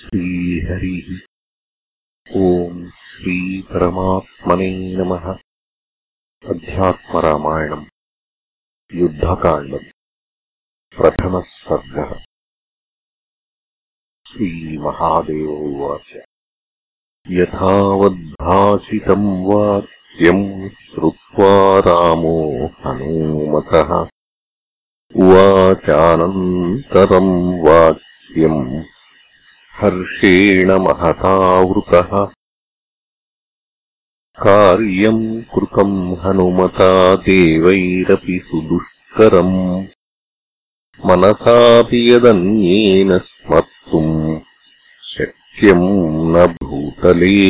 श्रीहरिः। ओम् श्रीपरमात्मने नमः। अध्यात्मरामायणम्। युद्धकाण्डम्। प्रथमः सर्गः श्रीमहादेव उवाच। यथावद्भाषितम् वाक्यम् श्रुत्वा रामो हनूमतः। उवाचानन्तरम् वाक्यम् हर्षेण महतावृतः कार्यम् कृतम् हनुमता देवैरपि सुदुष्करम्। मनसापि यदन्येन स्मर्तुम् शक्यम् न भूतले।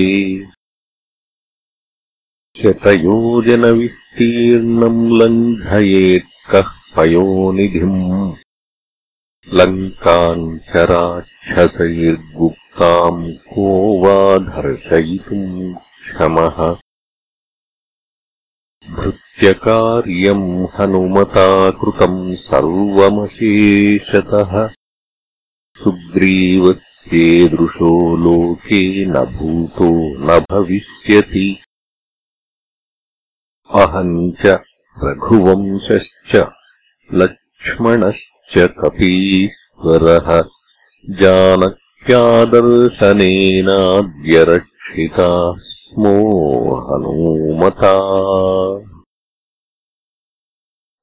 शतयोजनविस्तीर्णम् लङ्घयेत् कः पयोनिधिम् लङ्काम् च राक्षसैर्गुप्ताम् को वा धर्षयितुम् क्षमः भृत्यकार्यम् हनुमता कृतम् सर्वमशेषतः। सुग्रीवस्येदृशो लोके न भूतो न भविष्यति। अहम् च रघुवंशश्च लक्ष्मणश्च च कपीश्वरः जानक्यादर्शनेनाद्यरक्षिता स्मो हनूमता।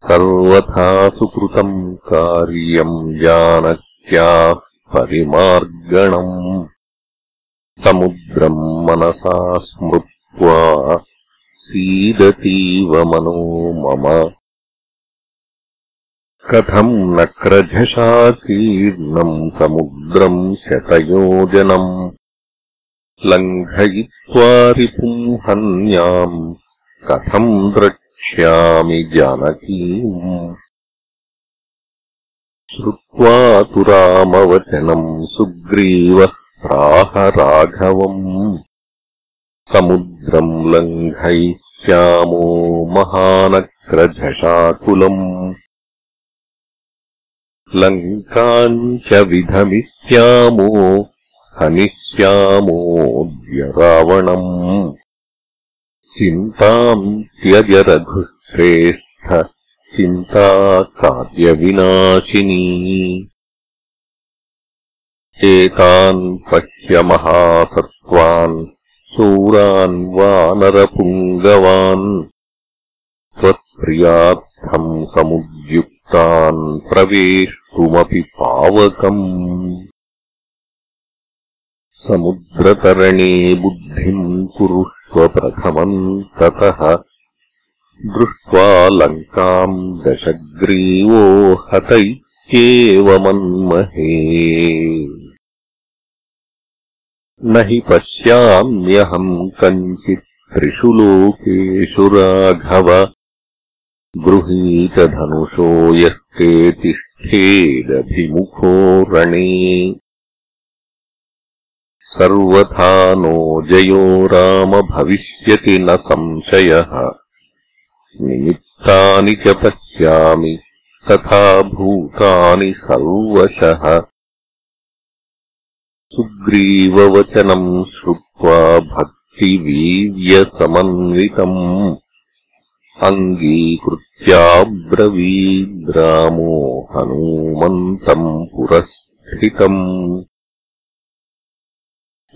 सर्वथा सुकृतम् कार्यम् जानक्याः परिमार्गणम्। समुद्रम् मनसा स्मृत्वा सीदतीव मनो मम कथम् नक्रझषाकीर्णम् समुद्रम् शतयोजनम् लङ्घयित्वा रिपुंहन्याम् कथम् द्रक्ष्यामि जानकीम्। श्रुत्वा तु रामवचनम् सुग्रीवः प्राह राघवम् समुद्रम् लङ्घयिष्यामो महानक्रझषाकुलम् लङ्काम् च विधमिष्यामो हनिष्यामोऽद्य रावणम् चिन्ताम् त्यज रघुश्रेष्ठ चिन्ता कार्यविनाशिनी एतान् पश्य महासत्त्वान् शूरान् वानरपुङ्गवान् त्वत्प्रियार्थम् समुद्युक्तान् प्रवेश तुमपि पावकम्। समुद्रतरणे बुद्धिम् कुरुष्व प्रथमम् ततः। दृष्ट्वा लङ्काम् दशग्रीवो हत इत्येव मन्महे। न हि पश्याम्यहम् कञ्चित् त्रिषु लोकेषु राघव गृहीतधनुषो यस्ते तिष्ठेदभिमुखो रणे। सर्वथा नो जयो राम भविष्यति न संशयः। निमित्तानि च पश्यामि तथा भूतानि सर्वशः। सुग्रीववचनम् श्रुत्वा भक्तिवीर्यसमन्वितम् अङ्गीकृत्याब्रवीद्रामो हनूमन्तम् पुरस्थितम्।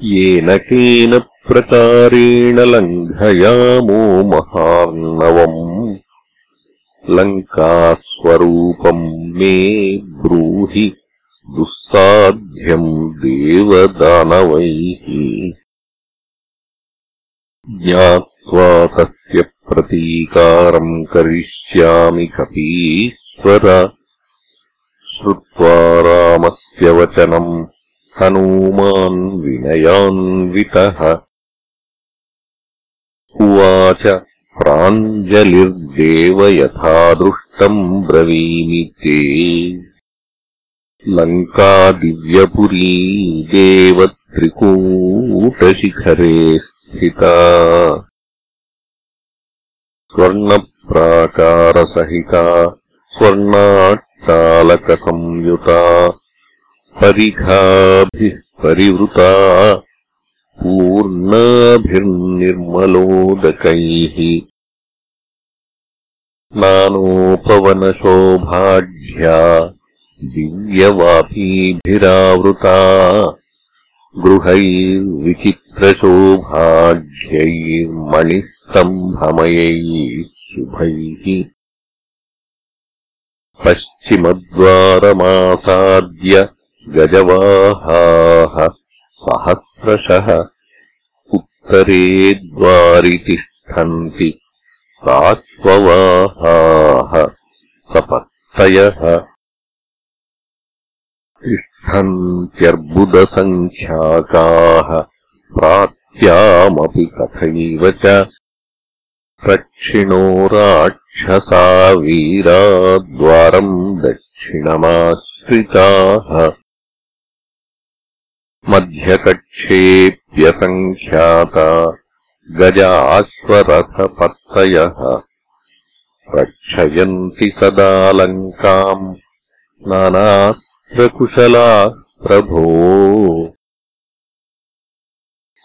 येन केन प्रकारेण लङ्घयामो महार्णवम्। लङ्कास्वरूपम् मे ब्रूहि दुःसाध्यम् देवदानवैः। ज्ञात्वा तस्य प्रतीकारम् करिष्यामि कपीश्वर। श्रुत्वा रामस्य वचनम् हनूमान् विनयान्वितः। उवाच प्राञ्जलिर्देव यथा दृष्टम् ब्रवीमि ते। लङ्का दिव्यपुरी देवत्रिकूटशिखरे स्थिता स्वर्णप्राकारसहिता स्वर्णाट्टालकसंयुता परिघाभिः परिवृता पूर्णाभिर्निर्मलोदकैः नानोपवनशोभाढ्या दिव्यवापीभिरावृता गृहैर्विचित्रशोभाढ्यैर्मणिस्तम्भमयैः शुभैः पश्चिमद्वारमासाद्य गजवाहाः सहस्रशः उत्तरे द्वारि तिष्ठन्ति साक्ष्ववाहाः सपत्तयः तिष्ठन्त्यर्बुदसङ्ख्याकाः प्राप्त्यामपि तथैव च दक्षिणो राक्षसा वीराद्वारम् दक्षिणमाश्रिताः। मध्यकक्षेऽप्यसङ्ख्याता गजाश्वरथपत्तयः। रक्षयन्ति सदा लङ्काम्। नानास्त्रकुशला प्रभो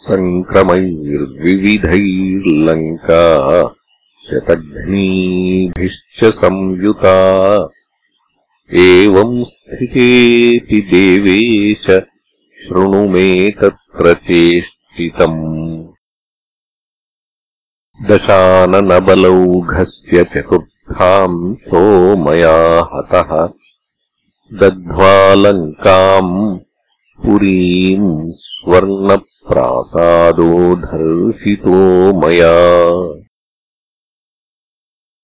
सङ्क्रमैर्विविधैर्लङ्का शतघ्नीभिश्च संयुता। एवम् स्थितेति मे तत्र चेष्टितम्। दशाननबलौघस्य चतुर्थाम् मया हतः। दग्ध्वालङ्काम् पुरीम् स्वर्णप्रासादो धर्षितो मया।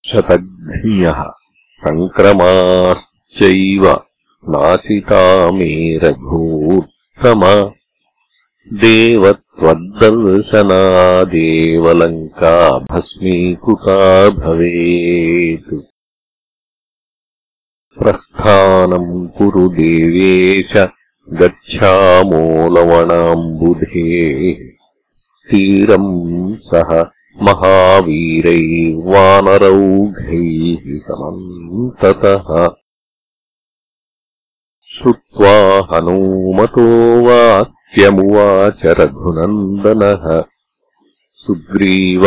शतघ्न्यः सङ्क्रमाश्चैव नाशिता मे रघूत्तम। देवत्वद्दर्शनादेवलङ्का भस्मीकृता भवेत्। प्रस्थानम् कुरु देवेश गच्छामो लवणाम्बुधेः तीरम् सह महावीरैर्वानरौघैः समन्ततः श्रुत्वा हनूमतो वाक्यमुवाच रघुनन्दनः। सुग्रीव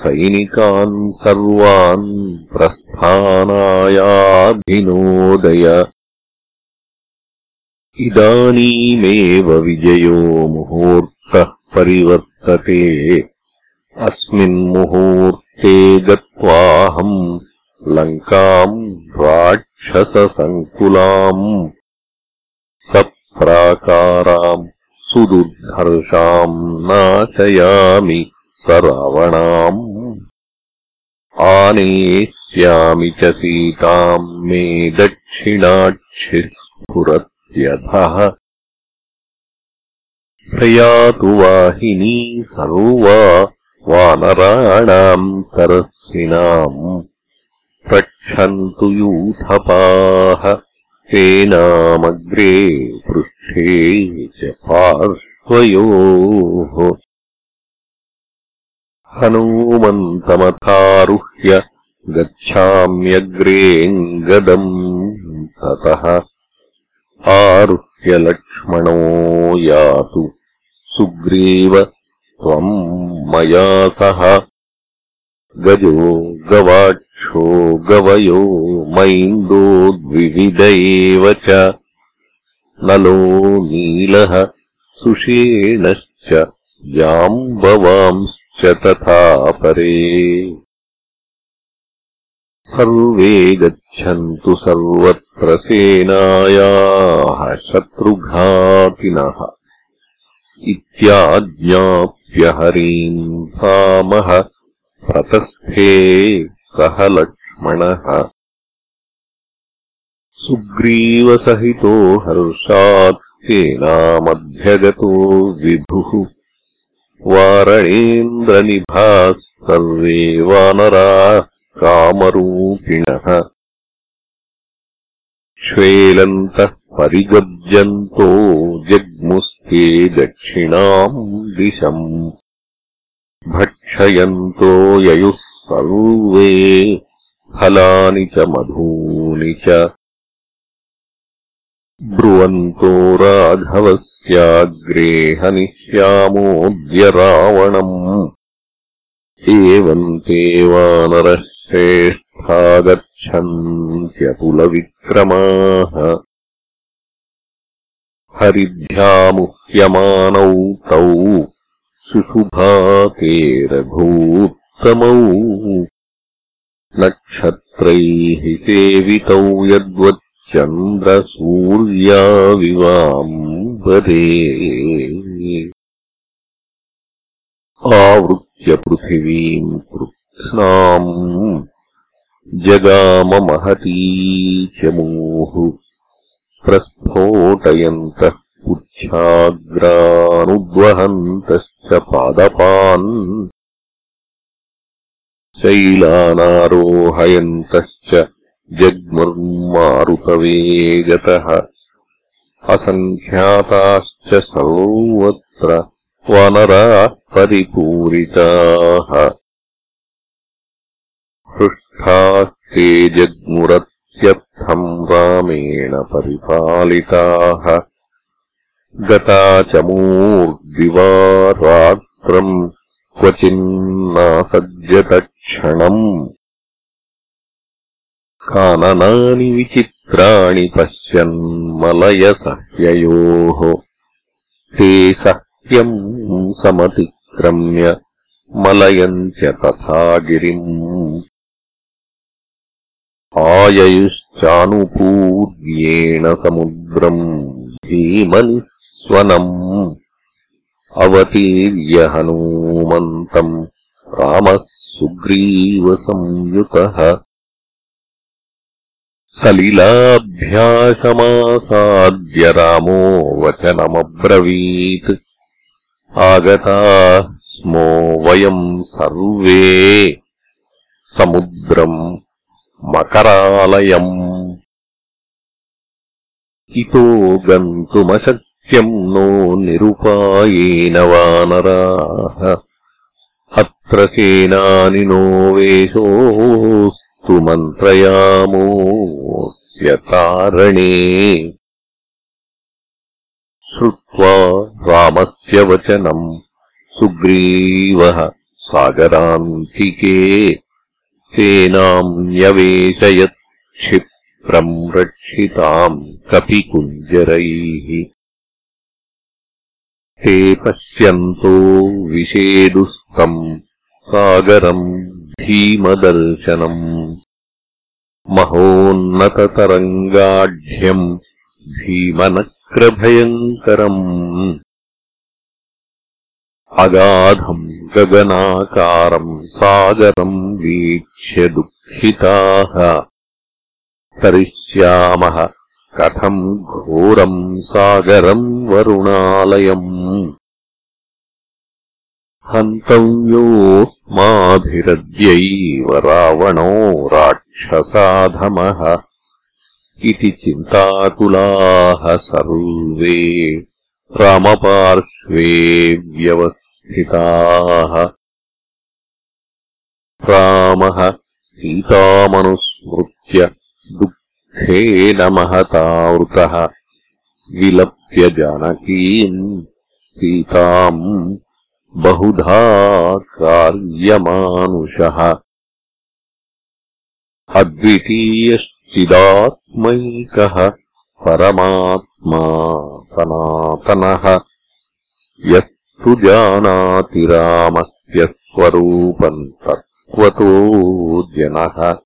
सैनिकान् सर्वान् प्रस्थानायाभिनोदय इदानीमेव विजयो मुहूर्तः परिवर्तते। अस्मिन्मुहूर्ते गत्वाहम् लङ्काम् राक्षससङ्कुलाम् सप्राकाराम् सुदुर्धर्षाम् नाशयामि रावणाम् आनेष्यामि च सीताम् मे दक्षिणाक्षिस्फुरत्यधः प्रयातु वाहिनी सर्वा वानराणाम् तरस्विनाम् रक्षन्तु यूथपाः सेनामग्रे पृष्ठे च पार्श्वयोः। हनूमन्तमथारुह्य गच्छाम्यग्रेऽङ्गदम् ततः आरुह्य लक्ष्मणो यातु। सुग्रीव त्वम् मया सह। गजो गवाक्षो गवयो मैन्दो द्विविध एव च। नलो नीलः सुषेणश्च जाम्बवांश्च तथा परे। सर्वे गच्छन्तु सर्वत्र सेनायाः शत्रुघातिनः इत्याज्ञाप्य हरीम् सामः प्रतस्थे सह लक्ष्मणः। सुग्रीवसहितो हर्षात् सेनामध्यगतो विभुः। वारणेन्द्रनिभाः सर्वे वानराः कामरूपिणः श्वेलन्तः परिगर्जन्तो जग्मुस्ते दक्षिणाम् दिशम्। भक्षयन्तो ययुः सर्वे फलानि च मधूनि च। ब्रुवन्तो राघवस्याग्रे हनिष्यामोऽद्य रावणम्। एवम् ते वानरः श्रेष्ठा गच्छन्त्यपुलविक्रमाः हरिभ्यामुह्यमानौ तौ सुशुभाते रघूत्तमौ नक्षत्रैः सेवितौ यद्वच्चन्द्रसूर्याविवाम्बरे। आवृत्य पृथिवीम् कृत्स्नाम् जगाममहती चमूः प्रस्फोटयन्तः पुच्छाग्रानुद्वहन्तश्च पादपान् शैलानारोहयन्तश्च जग्मुर्मारुतवेगतः असङ्ख्याताश्च सर्वत्र वानराः परिपूरिताः हृष्ठास्ते जग्मुरत्यर्थम् रामेण परिपालिताः। गता च मूर्दिवा रात्रम् क्वचिन्नासज्जतक्षणम्। काननानि विचित्राणि पश्यन्मलयसह्ययोः। ते सह्यम् समतिक्रम्य मलयम् च तथा गिरिम् आययुश्चानुपूर्येण समुद्रम् भीमनिस्वनम् अवतीर्य हनूमन्तम् रामः सुग्रीवसंयुतः सलिलाभ्यासमासाद्य रामो वचनमब्रवीत्। आगताः स्मो वयम् सर्वे समुद्रम् मकरालयम्। इतो गन्तुमशक्यम् नो निरुपायेन वानराः। अत्र सेनानिनो वेशोऽस्तु मन्त्रयामोऽस्य तारणे श्रुत्वा रामस्य वचनम् सुग्रीवः सागरान्तिके सेनाम् न्यवेशयत् क्षिप्रम् रक्षिताम् कपिकुञ्जरैः। ते पश्यन्तो विषेदुस्तम् सागरम् भीमदर्शनम् महोन्नततरङ्गाढ्यम् भीमनक्रभयङ्करम्। अगाधम् गगनाकारम् सागरम् दुःखिताः। तरिष्यामः कथम् घोरम् सागरम् वरुणालयम्। हन्तव्योऽस्माभिरद्यैव रावणो राक्षसाधमः। इति चिन्ताकुलाः सर्वे। रामपार्श्वे व्यवस्थिताः रामः सीतामनुस्मृत्य दुःखेन महतावृतः विलप्य जानकीम् सीताम् बहुधा कार्यमानुषः। अद्वितीयश्चिदात्मैकः परमात्मा सनातनः। यस्तु जानाति रामस्य स्वरूपम् तत्त्वतो जनः।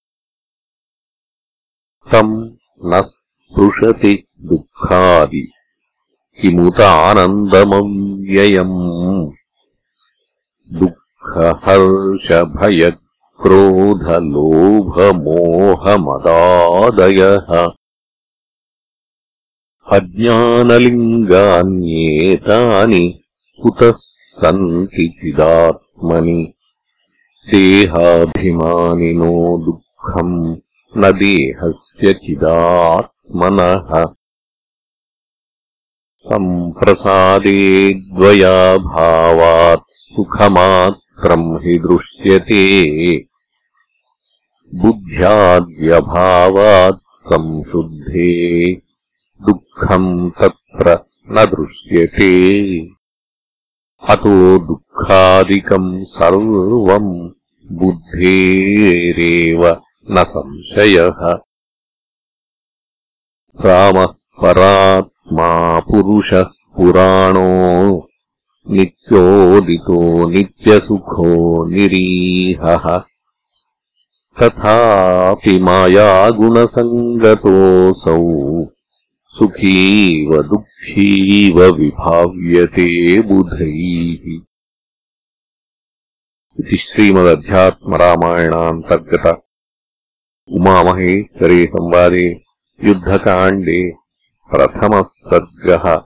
तम् न स्पृशति दुःखादि किमुतानन्दमव्ययम्। दुःखहर्षभयक्रोधलोभमोहमदादयः। अज्ञानलिङ्गान्येतानि कुतः सन्ति चिदात्मनि देहाभिमानिनो दुःखम् न देहस्य चिदात्मनः। सम्प्रसादे द्वयाभावात् सुखमात्रम् हि दृश्यते। बुद्ध्याद्यभावात् संशुद्धे। दुःखम् तत्र न दृश्यते अतो दुःखादिकम् सर्वम् बुद्धेरेव न संशयः। रामः परात्मा पुरुषः पुराणो नित्योदितो नित्यसुखो निरीहः। तथापि मायागुणसङ्गतोऽसौ सुखीव दुःखीव विभाव्यते बुधैः। इति श्रीमदध्यात्मरामायणान्तर्गत उमामहेश्वरे संवादे युद्धकाण्डे प्रथमः सर्गः